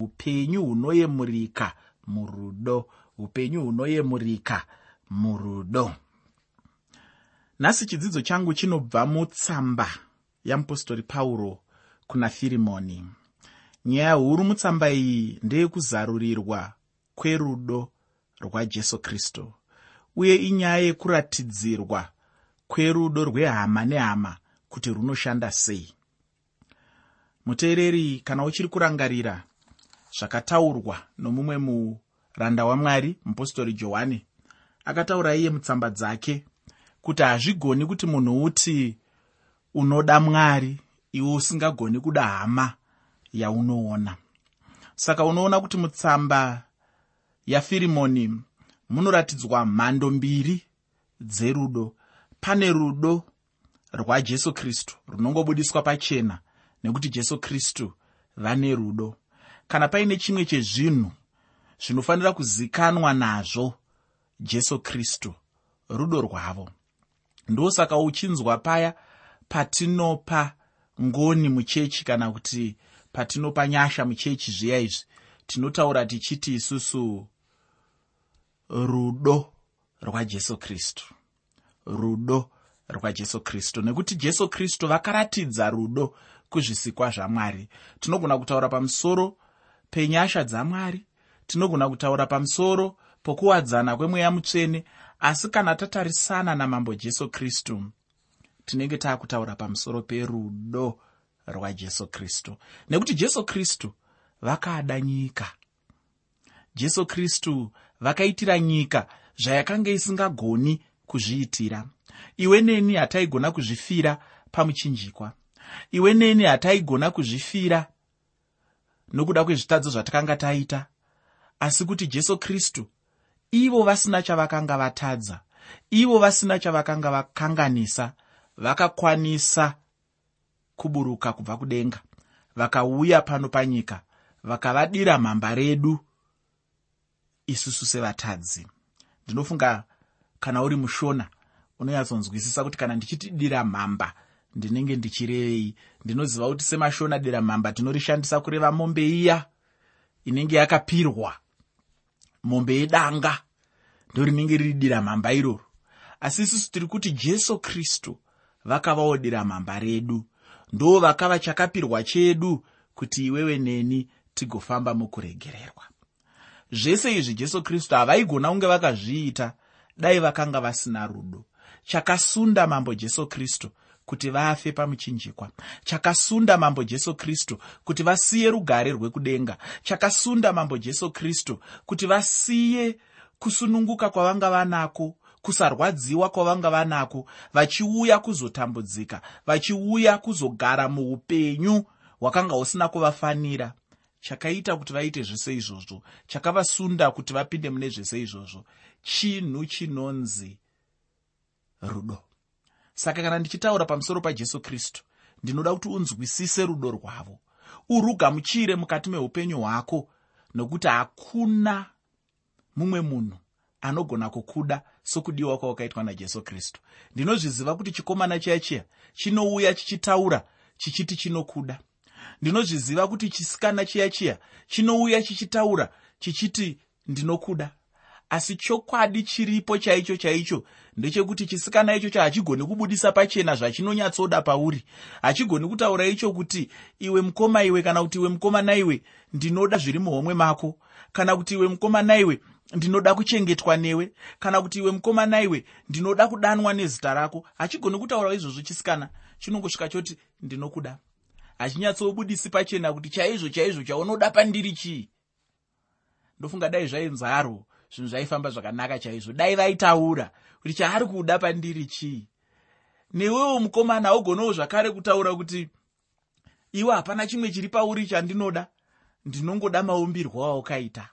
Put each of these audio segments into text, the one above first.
upenyu hunoyemurika murudo. Upenyu hunoyemurika murudo. Nhasi chidzidzo changu chinobva mutsamba yamupostori pauro kuna firimoni. Nyaya huru mutsamba iyi ndeyekuzarurirwa kwerudo rwajesu kristu uye inyaya yekuratidzirwa kwerudo rwehama nehama kuti runoshanda sei. Muteereri kana uchiri kurangarira zvakataurwa nomumwe muranda wamwari mupostori johani. Akataura iye mutsamba dzake kuti hazvigoni kuti munhu uti unoda mwari iwe usingagoni kuda hama yaunoona. Saka unoona kuti mutsamba yafirimoni munoratidzwa mhando mbiri dzerudo. Pane rudo rwajesu kristu runongobudiswa pachena nekuti jesu kristu vane rudo kana paine chimwe chezvinhu zvinofanira kuzikanwa nazvo jesu kristu rudo rwavo. Ndosaka uchinzwa paya patinopa ngoni muchechi kana kuti patinopa nyasha muchechi zviya izvi. Tinotaura tichiti isusu rudo rwajesu kristu. Rudo rwajesu kristu. Nekuti jesu kristu vakaratidza rudo kuzvisikwa zvamwari. Tinogona kutaura pamusoro penyasha dzamwari tinogona kutaura pamusoro pokuwadzana kwemweya mutsvene asi kana tatarisana namambo jesu kristu tinenge taakutaura pamusoro perudo rwajesu kristu. Nekuti jesu kristu vakaada nyika. Jesu kristu vakaitira nyika zvayakanga isingagoni kuzviitira. Iwe neni hataigona kuzvifira pamuchinjikwa. Iwe neni hataigona kuzvifira nokuda kwezvitadzo zvatakanga taita. Asi kuti jesu kristu ivo vasina chavakanga vatadza ivo vasina chavakanga vakanganisa vakakwanisa kuburuka kubva kudenga vakauya pano panyika vakavadira mhamba redu isusu sevatadzi. Ndinofunga kana uri mushona unonyatsonzwisisa kuti kana ndichiti dira mhamba ndinenge ndichirevei ndinoziva kuti semashona dira mhamba tinorishandisa kureva mombe iya inenge yakapirwa mombe yedanga. Ndorinenge riri dira mhamba iroro. Asi isusu tiri kuti jesu kristu vakavawo dira mhamba redu. Ndo vakava chakapirwa chedu kuti iwewe neni tigofamba mukuregererwa. Zvese izvi jesu kristu havaigona kunge vakazviita. Dai vakanga vasina rudo. Chakasunda mambo jesu kristu kuti vafe pamuchinjikwa. Chakasunda mambo jesu kristu kuti vasiye rugare rwekudenga. Chakasunda mambo jesu kristu kuti vasiye kusununguka kwavanga vanako kusarwadziwa kwavanga vanako vachiuya kuzotambudzika vachiuya kuzogara muupenyu hwakanga husina kuvafanira. Chakaita kuti vaite zvese izvozvo chakavasunda kuti vapinde mune zvese izvozvo. Chinhu chinonzi rudo saka kana ndichitaura pamusoro pajesu kristu ndinoda kuti unzwisise rudo rwavo. Urugamuchire mukati meupenyu hwako nokuti hakuna mumwe munhu anogona kukuda sokudiwa kwawakaitwa najesu kristu. Ndinozviziva kuti chikomana chiya chiya chinouya chichitaura chichiti chinokuda. Ndinozviziva kuti chisikana chiya chiya chinouya chichitaura chichiti ndinokuda asi chokwadi chiripo chaicho chaicho ndechekuti chisikana ichocho hachigoni kubudisa pachena zvachinonyatsoda pauri. Hachigoni kutaura icho kuti iwe mukoma iwe kana kuti iwe mukomana iwe ndinoda zviri muhomwe mako. Kana kuti iwe mukomana iwe ndinoda kuchengetwa newe. Kana kuti iwe mukomana iwe ndinoda kudanwa nezita rako. Hachigoni kutaura izvozvo chisikana chinongosvika choti ndinokuda. Hachinyatsobudisi pachena kuti chaizvo chaizvo chaunoda pandiri chii? Ndofunga dai zvainzaro zvinhu zvaifamba zvakanaka chaizvo. Dai vaitaura kuti chaari kuda pandiri chii? Newewo mukomana haugonawo zvakare kutaura kuti iwe hapana chimwe chiri pauri chandinoda? Ndinongoda maumbirwo awakaita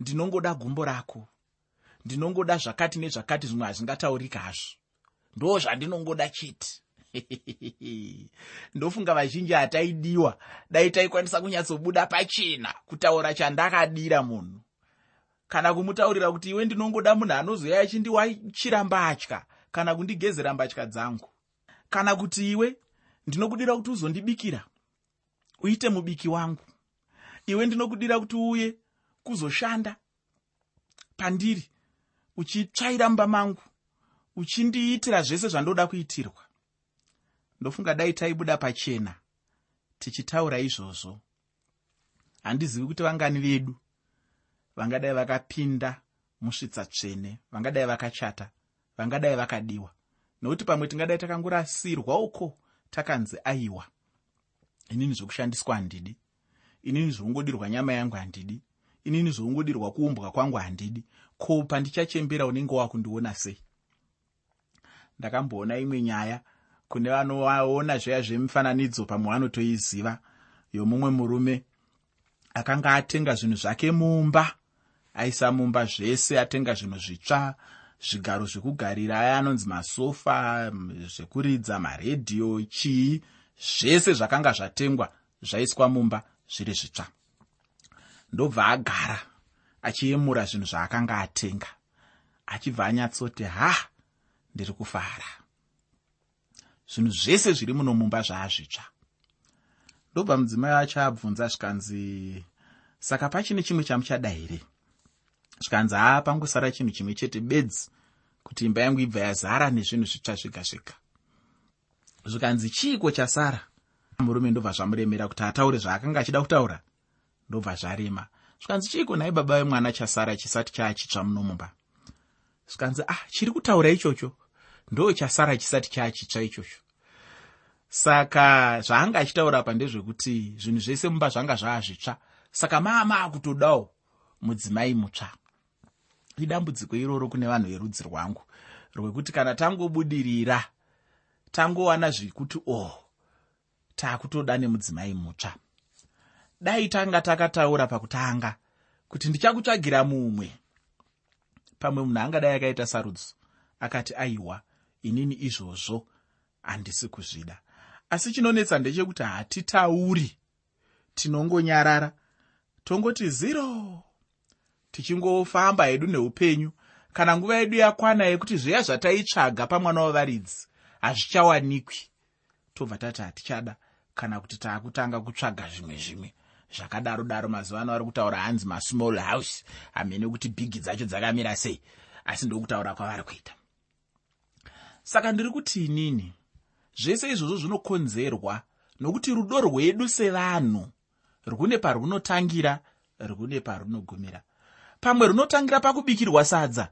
ndinongoda gumbo rako. Ndinongoda zvakati nezvakati zvimwe hazvingataurika hazvo. Ndo zvandinongoda chete. Ndofunga vazhinji hataidiwa. Dai taikwanisa kunyatsobuda pachena kutaura chandakadira munhu kana kumutaurira kuti iwe ndinongoda munhu anozoya achindiwachira mbatya kana kundigezera mbatya dzangu. Kana kuti iwe ndinokudira kuti uzondibikira uite mubiki wangu. Iwe ndinokudira kuti uuye kuzoshanda pandiri uchitsvaira mumba mangu uchindiitira zvese zvandoda kuitirwa. Ndofunga dai taibuda pachena tichitaura izvozvo. Handizivi kuti vangani vedu vangadai vakapinda musvitsa tsvene vangadai vakachata vangadai vakadiwa. Nokuti pamwe tingadai takangorasirwa uko takanzi aiwa. Inini zvokushandiswa handidi. Inini zvoungodirwa nyama yangu handidi. Inini zvoungodirwa kuumbwa kwangu handidi. Ko pandichachembera unenge wakundiona sei? Ndakamboona imwe nyaya kune vanoona zveya zvemufananidzo pamwe vanotoiziva yomumwe murume akanga atenga zvinhu zvake mumba aisa mumba zvese atenga zvinhu zvitsva zvigaro zvekugarira aya anonzi masofa zvekuridza maredhiyo chii zvese zvakanga zvatengwa zvaiswa mumba zviri zvitsva. Ndobva agara achiyemura zvinhu zvaakanga atenga achibva anyatsoti ha ndiri kufara. Zvinhu zvese zviri muno mumba zvaazvitsva. Ndobva mudzimai acho abvunza zvikanzi saka pachine chimwe chamuchada here zvikanzi haa pangosara chinhu chimwe chete bedzi kuti imba yangu ibva yazara nezvinhu zvitsva zvega zvega. Zvikanzi chiiko chasara? Murume ndobva zvamuremera kuti ataure zvaakanga achida kutaura ndobva zvarema. Zvikanzi chiiko nhai baba vemwana chasara chisati chaachitsva muno mumba? Zvikanzi ah chiri kutaura ichocho ndo chasara chisati chaachitsva ichocho. Saka zvaanga achitaura pa ndezvekuti zvinhu zvese mumba zvanga zvaazvitsva. Saka maama akutodawo mudzimai mutsva idambudziko iroro kune vanhu verudzi rwangu rwekuti kana tangobudirira tangowana zvekuti o oh, taakutoda nemudzimai mutsva. Dai tanga takataura pakutanga kuti ndichakutsvagira mumwe. Pamwe munhu angadai akaita sarudzo akati aiwa inini izvozvo handisi kuzvida. Asi chinonetsa ndechekuti hatitauri tinongonyarara tongoti ziro tichingofamba hedu neupenyu. Kana nguva yedu yakwana yekuti zviya zvataitsvaga pamwana wavaridzi hazvichawanikwi. Tobva tati hatichada kana kuti taakutanga kutsvaga zvimwe zvimwe zvakadaro daro mazuva ano vari kutaura hanzi masmall house hamene kuti bhigi dzacho dzakamira sei asi ndokutaura kwavari kuita. Saka ndiri kuti inini zvese izvozvo zvinokonzerwa nokuti rudo rwedu sevanhu rwune parunotangira rwune parunogumira pamwe runotangira pakubikirwa sadza.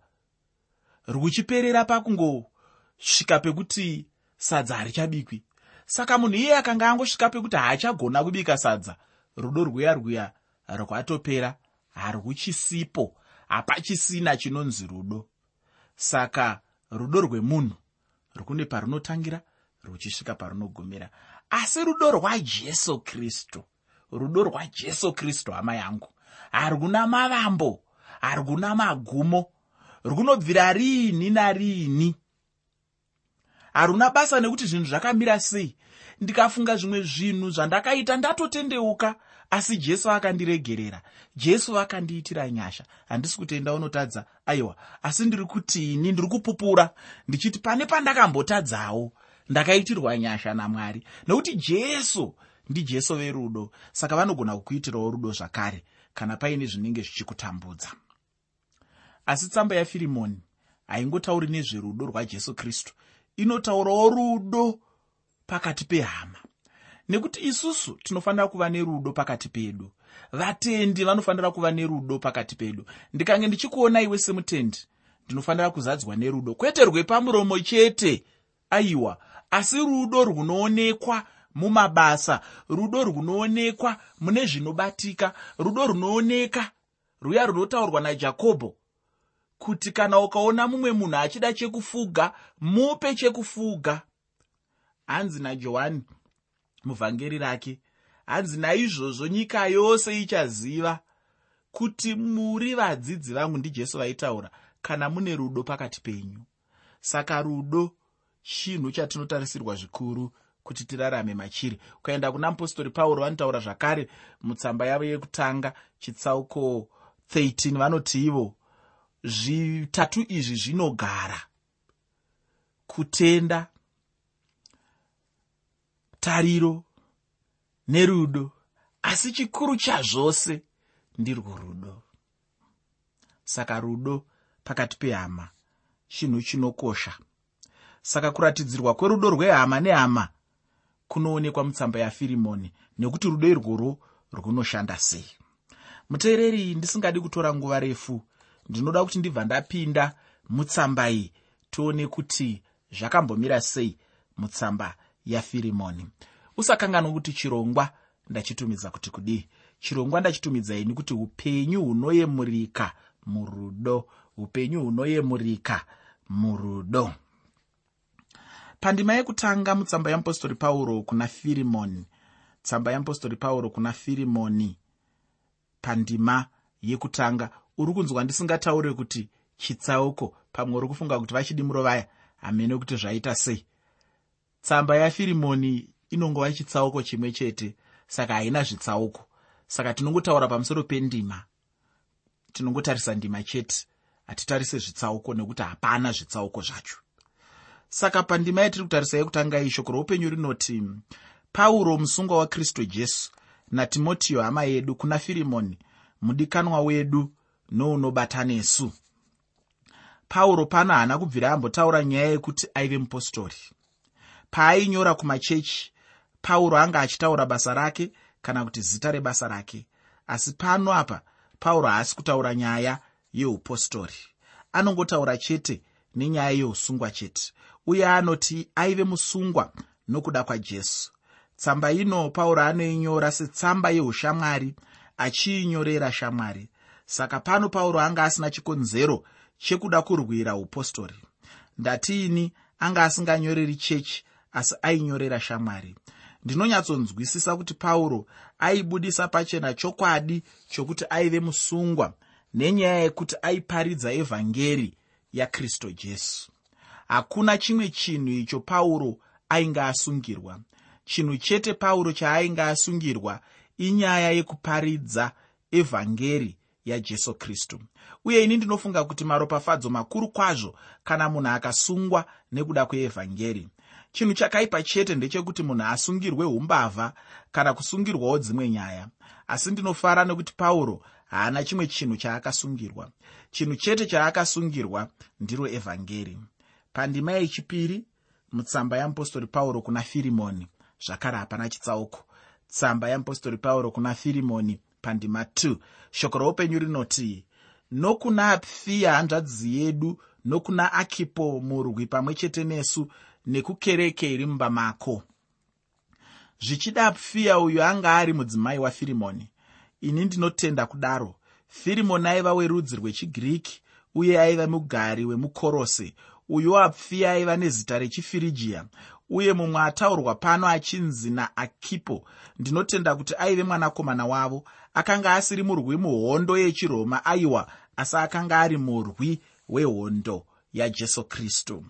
Ruchiperera pakungosvika pekuti sadza harichabikwi. Saka munhu iye akanga angosvika pekuti haachagona kubika sadza rudo rwuya rwuya rwatopera harwuchisipo hapachisina chinonzi rudo. Saka rudo rwemunhu rwune parunotangira ruchisvika parunogumira asi rudo rwajesu kristu rudo rwajesu kristu hama yangu harwuna mavambo harwuna magumo. Runobvira riini nariini? Haruna basa nekuti zvinhu zvakamira sei? Ndikafunga zvimwe zvinhu zvandakaita ndatotendeuka asi jesu akandiregerera. Jesu akandiitira nyasha. Handisi kutenda unotadza. Aiwa asi ndiri kutini? Ndiri kupupura. Ndichiti pane pandakambotadzawo ndakaitirwa nyasha namwari. Nokuti jesu ndijesu verudo saka vanogona kukuitirawo rudo zvakare kana paine zvinenge zvichikutambudza asi tsamba yafirimoni haingotauri nezverudo rwajesu kristu. Inotaurawo rudo pakati pehama. Nekuti isusu tinofanira kuva nerudo pakati pedu. Vatendi vanofanira kuva nerudo pakati pedu. Ndikange ndichikuona iwe semutendi ndinofanira kuzadzwa nerudo. Kwete rwepamuromo chete aiwa asi rudo runoonekwa mumabasa rudo runoonekwa mune zvinobatika rudo runooneka ruya runotaurwa najakobho kuti kana ukaona mumwe munhu achida chekufuga mupe chekufuga. Hanzi najohani muvhangeri rake hanzi naizvozvo nyika yose ichaziva kuti muri vadzidzi vangu ndijesu vaitaura kana mune rudo pakati penyu. Saka rudo chinhu chatinotarisirwa zvikuru kuti tirarame machiri. Ukaenda kuna mupostori pauro vanotaura zvakare mutsamba yavo yekutanga chitsauko 13 vanoti ivo zvitatu izvi zvinogara. Kutenda tariro nerudo. Asi chikuru chazvose ndirwo rudo. Saka rudo pakati pehama chinhu chinokosha. Saka kuratidzirwa kwerudo rwehama nehama kunoonekwa mutsamba yafirimoni nekuti rudo irworwo runoshanda sei. Muteereri ndisingadi kutora nguva refu ndinoda kuti ndibva ndapinda mutsamba iyi tione kuti zvakambomira sei mutsamba yafirimoni usakanganwa kuti chirongwa ndachitumidza kuti kudii. Chirongwa ndachitumidzai nekuti upenyu hunoyemurika murudo upenyu hunoyemurika murudo. Pandima yekutanga mutsamba yeapostori pauro kuna firimoni tsamba yeapostori pauro kuna firimoni pandima yekutanga uri kunzwa ndisingataure kuti chitsauko pamwe uri kufunga kuti vachidimuro vaya hamene kuti zvaita sei. Tsamba yafirimoni inongova chitsauko chimwe chete saka haina zvitsauko saka tinongotaura pamusoro pendima. Tinongotarisa ndima chete hatitarise zvitsauko nekuti hapana zvitsauko zvacho. Saka pandima yatiri kutarisa yekutanga iyi shoko roupenyu rinoti pauro musungwa wakristu jesu natimotiyo hama yedu kuna firimoni mudikanwa wedu nounobata nesu. Pauro pano haana kubvira ambotaura nyaya yekuti aive mupostori. Paainyora kumachechi pauro anga achitaura basa rake kana kuti zita rebasa rake. Asi pano apa pauro haasi kutaura nyaya yeupostori. Anongotaura chete nenyaya yeusungwa chete uye anoti aive musungwa nokuda kwajesu. Tsamba ino pauro anoinyora setsamba yeushamwari achiinyorera shamwari saka pano pauro anga asina chikonzero chekuda kurwira upostori. Ndatiini anga asinganyoreri chechi asi ainyorera shamwari. Ndinonyatsonzwisisa kuti pauro aibudisa pachena chokwadi chokuti aive musungwa nenyaya yekuti aiparidza evhangeri yakristu jesu. Hakuna chimwe chinhu icho pauro ainge asungirwa. Chinhu chete pauro chaainge asungirwa inyaya yekuparidza evhangeri yajesu kristu. Uye ini ndinofunga kuti maropafadzo makuru kwazvo kana munhu akasungwa nekuda kweevhangeri. Chinhu chakaipa chete ndechekuti munhu asungirwe umbavha kana kusungirwawo dzimwe nyaya. Asi ndinofara nekuti pauro haana chimwe chinhu chaakasungirwa. Chinhu chete chaakasungirwa ndiro evhangeri. Pandima yechipiri mutsamba yeapostori pauro kuna firimoni. Zvakare hapana chitsauko. Tsamba yeapostori pauro kuna firimoni pandima 2 shoko roupenyu rinoti nokuna apfiya hanzvadzi yedu nokuna akipo murwi pamwe chete nesu nekukereke iri mumba mako. Zvichida apfiya uyu anga ari mudzimai wafirimoni ini ndinotenda kudaro. Firimoni aiva werudzi rwechigiriki uye aiva mugari wemukorose uyu apfiya aiva nezita rechifirigia uye mumwe ataurwa pano achinzi naakipo ndinotenda kuti aive mwanakomana wavo. Akanga asiri murwi muhondo yechiroma aiwa asi akanga ari murwi wehondo yajesu kristu.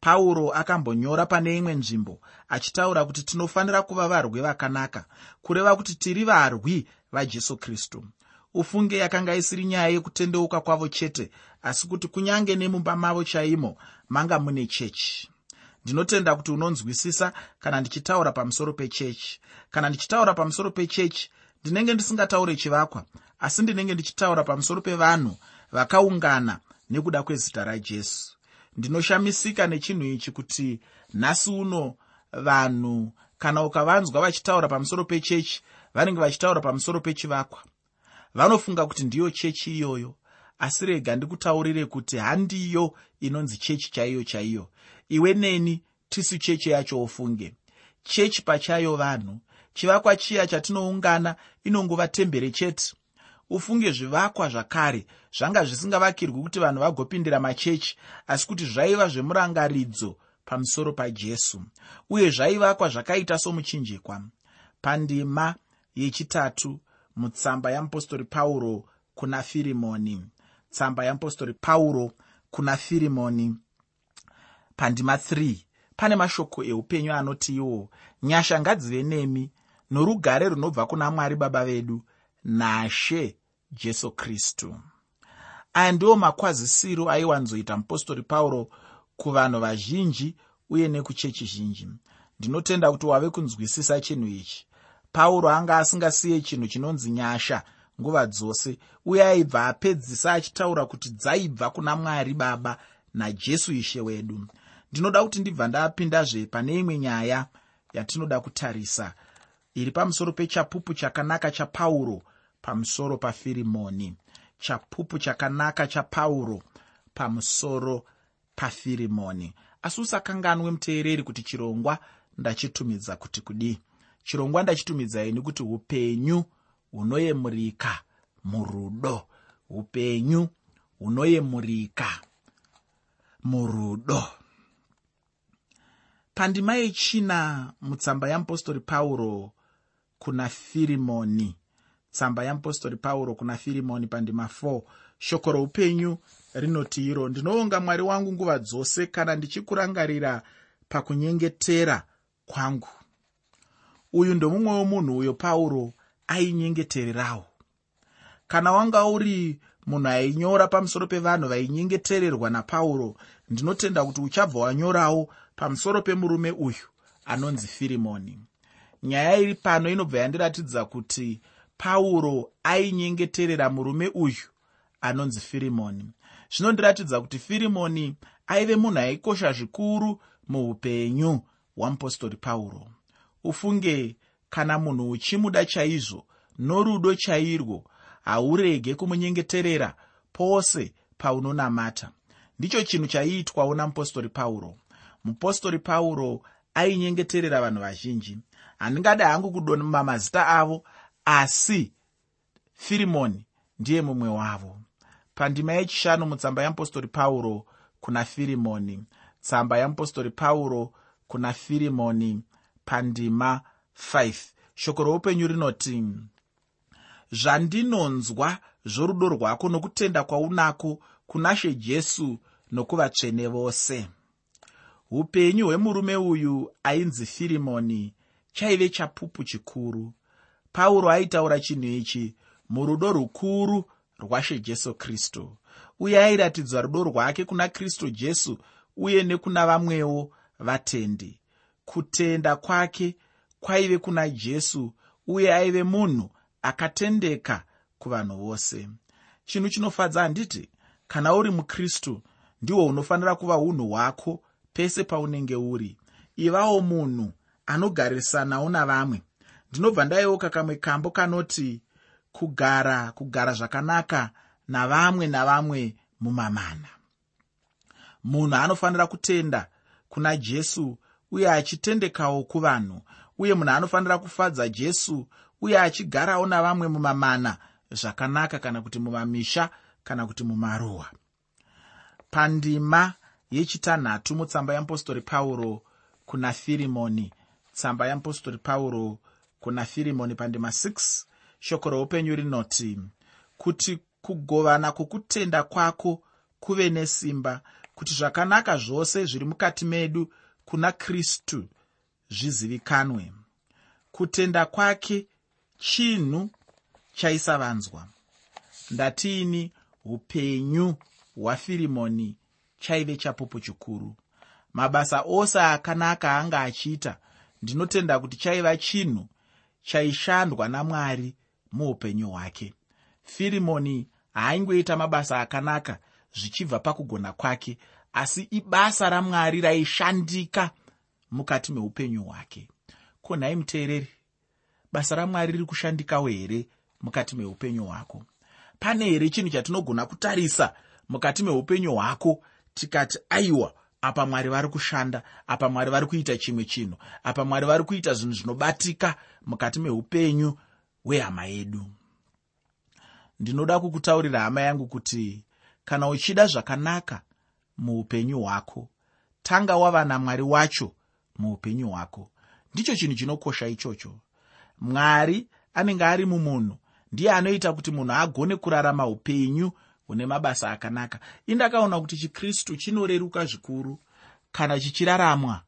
Pauro akambonyora pane imwe nzvimbo achitaura kuti tinofanira kuva varwi vakanaka kureva kuti tiri varwi vajesu kristu. Ufunge yakanga isiri nyaya yekutendeuka kwavo chete asi kuti kunyange nemumba mavo chaimo manga mune chechi ndinotenda kuti unonzwisisa kana ndichitaura pamusoro pechechi. Kana ndichitaura pamusoro pechechi ndinenge ndisingataure chivakwa asi ndinenge ndichitaura pamusoro pevanhu vakaungana nekuda kwezita rajesu. Ndinoshamisika nechinhu ichi kuti nhasi uno vanhu kana ukavanzwa vachitaura pamusoro pechechi vanenge vachitaura pamusoro pechivakwa vanofunga kuti ndiyo chechi iyoyo. Asi rega ndikutaurire kuti handiyo inonzi chechi chaiyo chaiyo iwe neni tisu chechi yacho ufunge. Chechi pachayo vanhu chivakwa chiya chatinoungana inongova tembere chete. Ufunge zvivakwa zvakare zvanga zvisingavakirwi kuti vanhu vagopindira machechi asi kuti zvaiva zvemurangaridzo pamusoro pajesu uye zvaivakwa zvakaita somuchinjikwa. Pandima yechitatu mutsamba yamupostori pauro kuna firimoni. Tsamba yamupostori pauro kuna firimoni pandima 3 pane mashoko eupenyu anoti iwo nyasha ngadzive nemi norugare runobva kuna mwari baba vedu nashe jesu kristu. Aya ndiwo makwazisiro aiwanzoita mupostori pauro kuvanhu vazhinji uye nekuchechi zhinji. Ndinotenda kuti wave kunzwisisa chinhu ichi. Pauro anga asingasiye chinhu chinonzi nyasha nguva dzose uye aibva apedzisa achitaura kuti dzaibva kuna mwari baba najesu ishe wedu ndinoda kuti ndibva ndapindazve pane imwe nyaya yatinoda kutarisa. Iri pamusoro pechapupu chakanaka chapauro pamusoro pafirimoni. Chapupu chakanaka chapauro pamusoro pafirimoni. Asi usakanganwe muteereri kuti chirongwa ndachitumidza kuti kudii. Chirongwa ndachitumidzai nekuti upenyu hunoyemurika murudo. Upenyu hunoyemurika murudo pandima yechina mutsamba yamupostori pauro kuna firimoni. Tsamba yamupostori pauro kuna firimoni pandima 4 shoko roupenyu rinoti iro ndinoonga mwari wangu nguva dzose kana ndichikurangarira pakunyengetera kwangu. Uyu ndomumwe womunhu uyo pauro ainyengetererawo. Kana wanga uri munhu ainyora pamusoro pevanhu vainyengetererwa napauro ndinotenda kuti uchabva wanyorawo pamusoro pemurume uyu anonzi firimoni. Nyaya iri pano inobva yandiratidza kuti pauro ainyengeterera murume uyu anonzi firimoni. Zvinondiratidza kuti firimoni aive munhu aikosha zvikuru muupenyu hwamupostori pauro ufunge kana munhu uchimuda chaizvo norudo chairwo haurege kumunyengeterera pose paunonamata. Ndicho chinhu chaiitwawo namupostori pauro mupostori pauro ainyengeterera vanhu vazhinji. Handingada hangu kudonma mazita avo asi firimoni ndiye mumwe wavo. Pandima yechishanu mutsamba yamupostori pauro kuna firimoni tsamba yamupostori pauro kuna firimoni pandima 5 shoko roupenyu rinoti zvandinonzwa zvorudo rwako nokutenda kwaunako kuna she jesu nokuvatsvene vose upenyu hwemurume uyu ainzi firimoni chaive chapupu chikuru. Pauro aitaura chinhu ichi murudo rukuru rwashe jesu kristu. Uye airatidza rudo rwake kuna kristu jesu uye nekuna vamwewo vatendi. Kutenda kwake kwaive kuna jesu uye aive munhu akatendeka kuvanhu vose. Chinhu chinofadza handiti kana uri mukristu ndihwo unofanira kuva unhu hwako pese paunenge uri. Ivawo munhu anogarisanawo navamwe. Ndinobva ndaioka kamwe kambo kanoti kugara kugara zvakanaka navamwe navamwe mumamana. Munhu anofanira kutenda kuna jesu uye achitendekawo kuvanhu uye munhu anofanira kufadza jesu uye achigarawo navamwe mumamana zvakanaka kana kuti mumamisha kana kuti mumaruwa. Pandima yechitanhatu mutsamba yeapostori pauro kuna firimoni. Tsamba yeapostori pauro kuna firimoni pandima 6 shoko roupenyu rinoti kuti kugovana kwokutenda kwako kuve nesimba kuti zvakanaka zvose zviri mukati medu kuna kristu zvizivikanwe. Kutenda kwake chinhu chaisavanzwa. Ndatiini upenyu hwafirimoni chaive chapupu chikuru. Mabasa ose akanaka anga achiita ndinotenda kuti chaiva chinhu chaishandwa namwari muupenyu hwake. Firimoni haaingoita mabasa akanaka zvichibva pakugona kwake asi ibasa ramwari raishandika mukati meupenyu hwake. Ko nhai muteereri basa ramwari riri kushandikawo here mukati meupenyu hwako? Pane here chinhu chatinogona kutarisa mukati meupenyu hwako tikati aiwa apa mwari vari kushanda apa mwari vari kuita chimwe chinhu apa mwari vari kuita zvinhu zvinobatika mukati meupenyu hwehama yedu. Ndinoda kukutaurira hama yangu kuti kana uchida zvakanaka muupenyu hwako tanga wava namwari wacho muupenyu hwako. Ndicho chinhu chinokosha ichocho. Mwari anenge ari mumunhu ndiye anoita kuti munhu agone kurarama upenyu hune mabasa akanaka. Indakaona kuti chikristu chinoreruka zvikuru kana chichiraramwa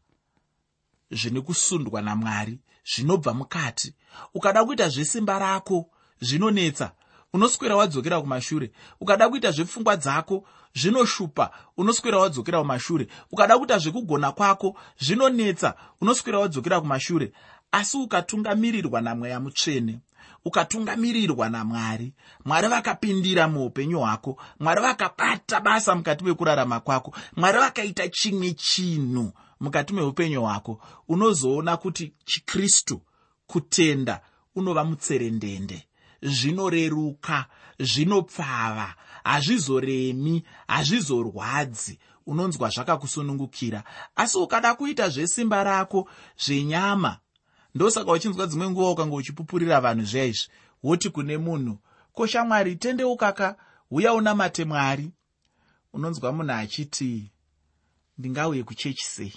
zvine kusundwa namwari zvinobva mukati. Ukada kuita zvesimba rako zvinonetsa. Unoswera wadzokera kumashure. Ukada kuita zvepfungwa dzako zvinoshupa. Unoswera wadzokera kumashure. Ukada kuita zvekugona kwako zvinonetsa. Unoswera wadzokera kumashure. Asi ukatungamirirwa namweya mutsvene ukatungamirirwa namwari. Mwari vakapindira muupenyu hwako. Mwari vakabata basa mukati mekurarama kwako. Mwari vakaita chimwe chinhu mukati meupenyu hwako. Unozoona kuti chikristu kutenda unova mutserendende. Zvinoreruka zvinopfava hazvizoremi hazvizorwadzi. Unonzwa zvakakusunungukira. Asi ukada kuita zvesimba rako zvenyama ndosaka uchinzwa dzimwe nguva ukanga uchipupurira vanhu zvaizvi woti kune munhu koshamwari tendeukaka uya unamate mwari? Unonzwa munhu achiti ndingauye kuchechi sei?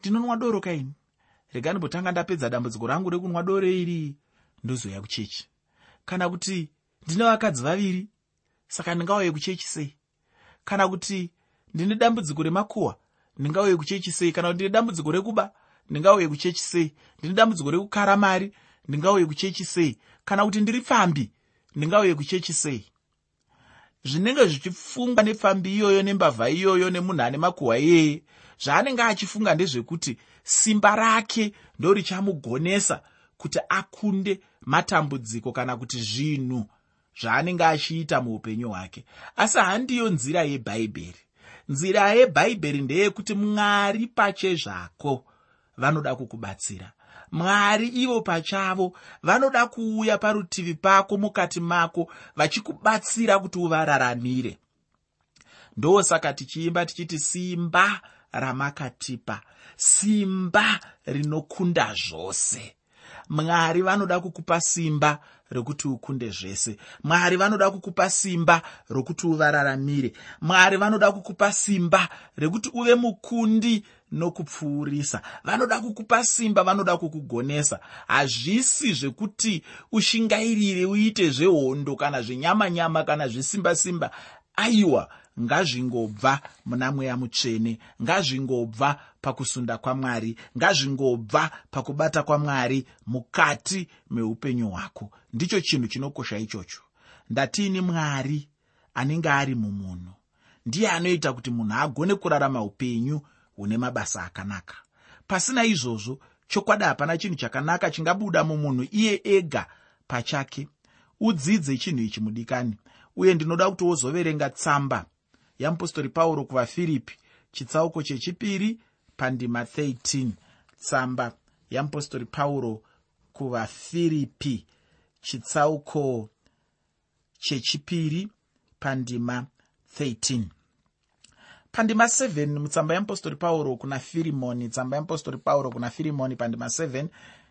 Ndinonwa doro kaini? Rega ndimbotanga ndapedza dambudziko rangu rekunwa doro iri ndozoya kuchechi. Kana kuti ndine vakadzi vaviri saka ndingauye kuchechi sei? Kana kuti ndine dambudziko remakuhwa ndingauye kuchechi sei? Kana kuti ndine dambudziko rekuba ndingauye kuchechi sei? Ndine dambudziko rekukara mari ndingauye kuchechi sei? Kana kuti ndiri pfambi ndingauye kuchechi sei? Zvinenge zvichifungwa nepfambi iyoyo nembavha iyoyo nemunhu ane makuhwa iyeye zvaanenge achifunga ndezvekuti simba rake ndorichamugonesa kuti akunde matambudziko kana kuti zvinhu zvaanenge achiita muupenyu hwake. Asi handiyo nzira yebhaibheri. Nzira yebhaibheri ndeyekuti mwari pachezvako vanoda kukubatsira. Mwari ivo pachavo vanoda kuuya parutivi pako mukati mako vachikubatsira kuti uvararamire. Ndosaka tichiimba tichiti simba ramakatipa simba rinokunda zvose. Mwari vanoda kukupa simba rekuti ukunde zvese. Mwari vanoda kukupa simba rokuti uvararamire. Mwari vanoda kukupa simba rekuti uve mukundi nokupfuurisa. Vanoda kukupa simba vanoda kukugonesa. Hazvisi zvekuti ushingairire uite zvehondo kana zvenyama nyama kana zvesimba simba. Aiwa ngazvingobva muna mweya mutsvene ngazvingobva pakusunda kwamwari ngazvingobva pakubata kwamwari mukati meupenyu hwako. Ndicho chinhu chinokosha ichocho. Ndatiini mwari anenge ari mumunhu? Ndiye anoita kuti munhu agone kurarama upenyu hune mabasa akanaka. Pasina izvozvo chokwadi hapana chinhu chakanaka chingabuda mumunhu iye ega pachake. Udzidze chinhu ichi mudikani uye ndinoda kuti wozoverenga tsamba yeapostori pauro kuvafiripi chitsauko chechipiri pandima 13 tsamba yeapostori pauro kuvafiripi chitsauko chechipiri pandima 13 pandima 7 mutsamba yeapostori pauro kuna firimoni tsamba yeapostori pauro kuna firimoni pandima 7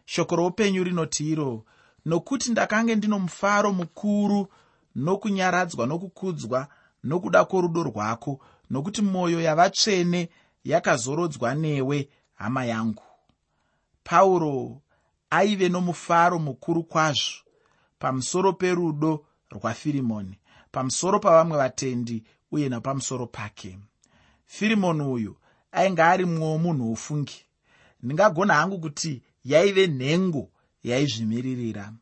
shoko roupenyu rinoti iro nokuti ndakange ndino mufaro mukuru nokunyaradzwa nokukudzwa nokuda kworudo rwako nokuti mwoyo yavatsvene yakazorodzwa newe hama yangu. Pauro aive nomufaro mukuru kwazvo pamusoro perudo rwafirimoni pamusoro pavamwe vatendi uye napamusoro pake firimoni uyu ainge ari mumwe womunhu wofungi ndingagona hangu kuti yaive nhengo yaizvimiririra.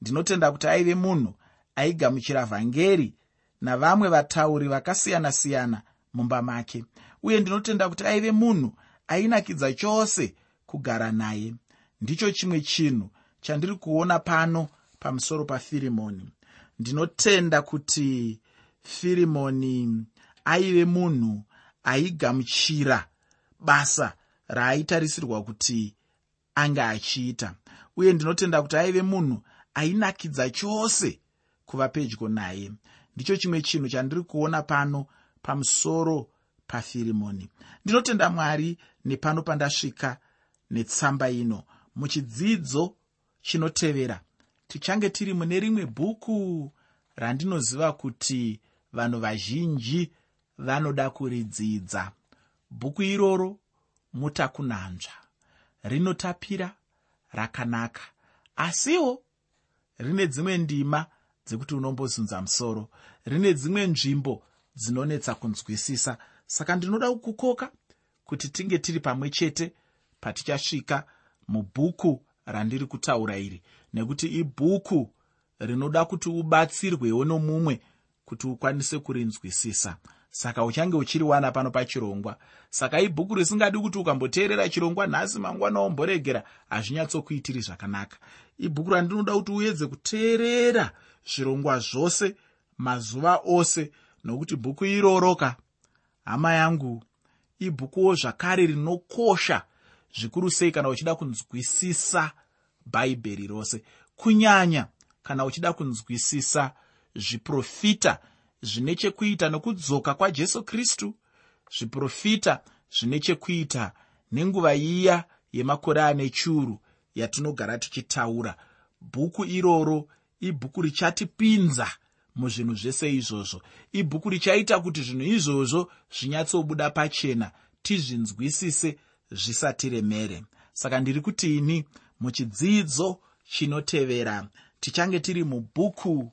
Ndinotenda kuti aive munhu aigamuchira vhangeri navamwe vatauri vakasiyana-siyana mumba make. Uye ndinotenda kuti aive munhu ainakidza chose kugara naye. Ndicho chimwe chinhu chandiri kuona pano pamusoro pafirimoni. Ndinotenda kuti firimoni aive munhu aigamuchira basa raaitarisirwa kuti ange achiita. Uye ndinotenda kuti aive munhu ainakidza chose kuva pedyo naye. Ndicho chimwe chinhu chandiri kuona pano pamusoro pafirimoni. Ndinotenda mwari nepano pandasvika netsamba ino. Muchidzidzo chinotevera tichange tiri mune rimwe bhuku randinoziva kuti vanhu vazhinji vanoda kuridzidza. Bhuku iroro mutakunanzva. Rinotapira rakanaka asiwo rine dzimwe ndima dzekuti unombozunza musoro. Rine dzimwe nzvimbo dzinonetsa kunzwisisa. Saka ndinoda kukukoka kuti tinge tiri pamwe chete patichasvika mubhuku randiri kutaura iri nekuti ibhuku rinoda kuti ubatsirwewo nomumwe kuti ukwanise kurinzwisisa saka uchange uchiriwana pano pachirongwa. Saka ibhuku risingadi kuti ukamboteerera chirongwa nhasi mangwana womboregera hazvinyatsokuitiri zvakanaka. Ibhuku randinoda kuti uedze kuteerera zvirongwa zvose mazuva ose nokuti bhuku iroroka. Hama yangu ibhukuwo zvakare rinokosha zvikuru sei kana uchida kunzwisisa bhaibheri rose. Kunyanya kana uchida kunzwisisa zviprofita zvine chekuita nokudzoka kwajesu kristu zviprofita zvine chekuita nenguva iya yemakore ane chiuru yatinogara tichitaura. Bhuku iroro ibhuku richatipinza muzvinhu zvese izvozvo. Ibhuku richaita kuti zvinhu izvozvo zvinyatsobuda pachena tizvinzwisise zvisati remere. Saka ndiri kuti ini muchidzidzo chinotevera tichange tiri mubhuku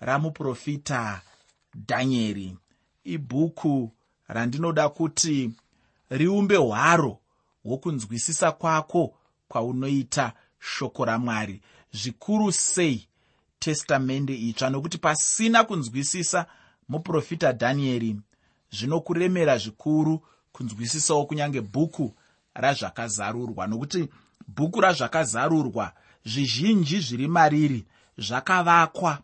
ramuprofita dhanieri ibhuku randinoda kuti riumbe hwaro hwokunzwisisa kwako kwaunoita shoko ramwari. Zvikuru sei testamende itsva? Nokuti pasina kunzwisisa muprofita dhanieri zvinokuremera zvikuru kunzwisisawo kunyange bhuku razvakazarurwa. Nokuti bhuku razvakazarurwa zvizhinji zviri mariri zvakavakwa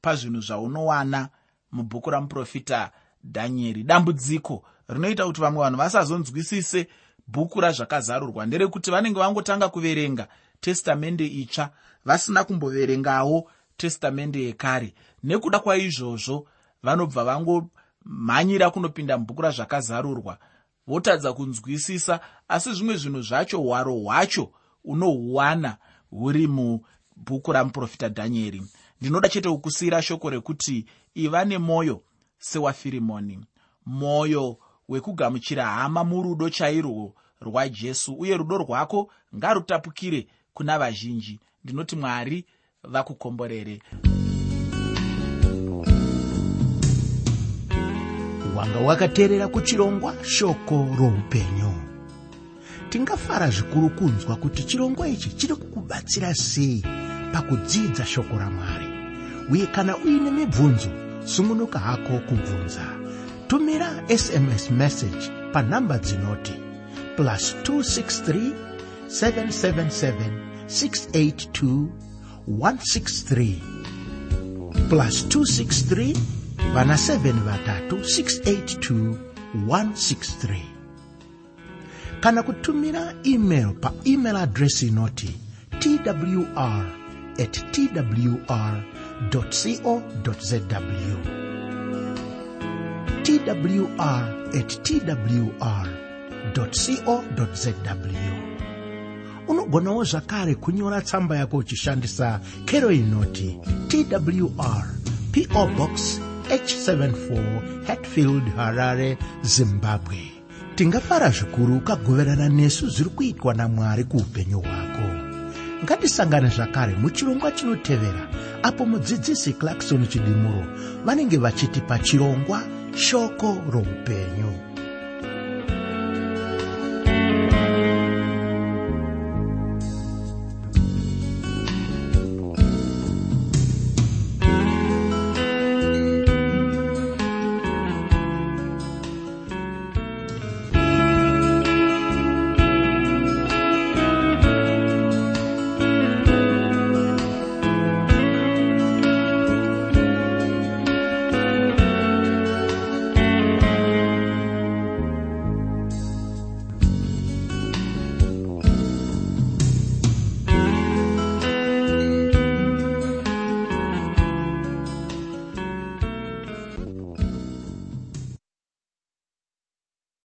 pazvinhu zvaunowana mubhuku ramuprofita dhanieri dambudziko rinoita kuti vamwe vanhu vasazonzwisise bhuku razvakazarurwa. Nderekuti vanenge vangotanga kuverenga testamende itsva vasina kumboverengawo testamende yekare. Nekuda kwaizvozvo vanobva vangomhanyira kunopinda mubhuku razvakazarurwa votadza kunzwisisa asi zvimwe zvinhu zvacho hwaro hwacho unohuwana huri mubhuku ramuprofita dhanieri ndinoda chete kukusiyira shoko rekuti iva nemwoyo sewafirimoni mwoyo wekugamuchira hama murudo chairwo rwajesu uye rudo rwako ngarutapukire kuna vazhinji. Ndinoti mwari vakukomborere. Wanga wakateerera kuchirongwa shoko roupenyu. Tingafara zvikuru kunzwa kuti chirongwa ichi chiri kukubatsira sei pakudzidza shoko ramwari uye kana uine mibvunzo sungunuka hako kubvunza. Tumira sms message panhamba dzinoti plus 263 777 682 163 plus 263 vana 7 vatatu 682 163 kana kutumira email paemail adresi inoti twr at twr co zw twr at twr co zw unogonawo zvakare kunyora tsamba yako uchishandisa kero inoti twr po box h74 hatfield harare zimbabwe. Tingafara zvikuru ukagoverana nesu zviri kuitwa namwari kuupenyu hwako ngatisangane zvakare muchirongwa chinotevera apo mudzidzisi clarkson chidimuro vanenge vachitipa chirongwa shoko roupenyu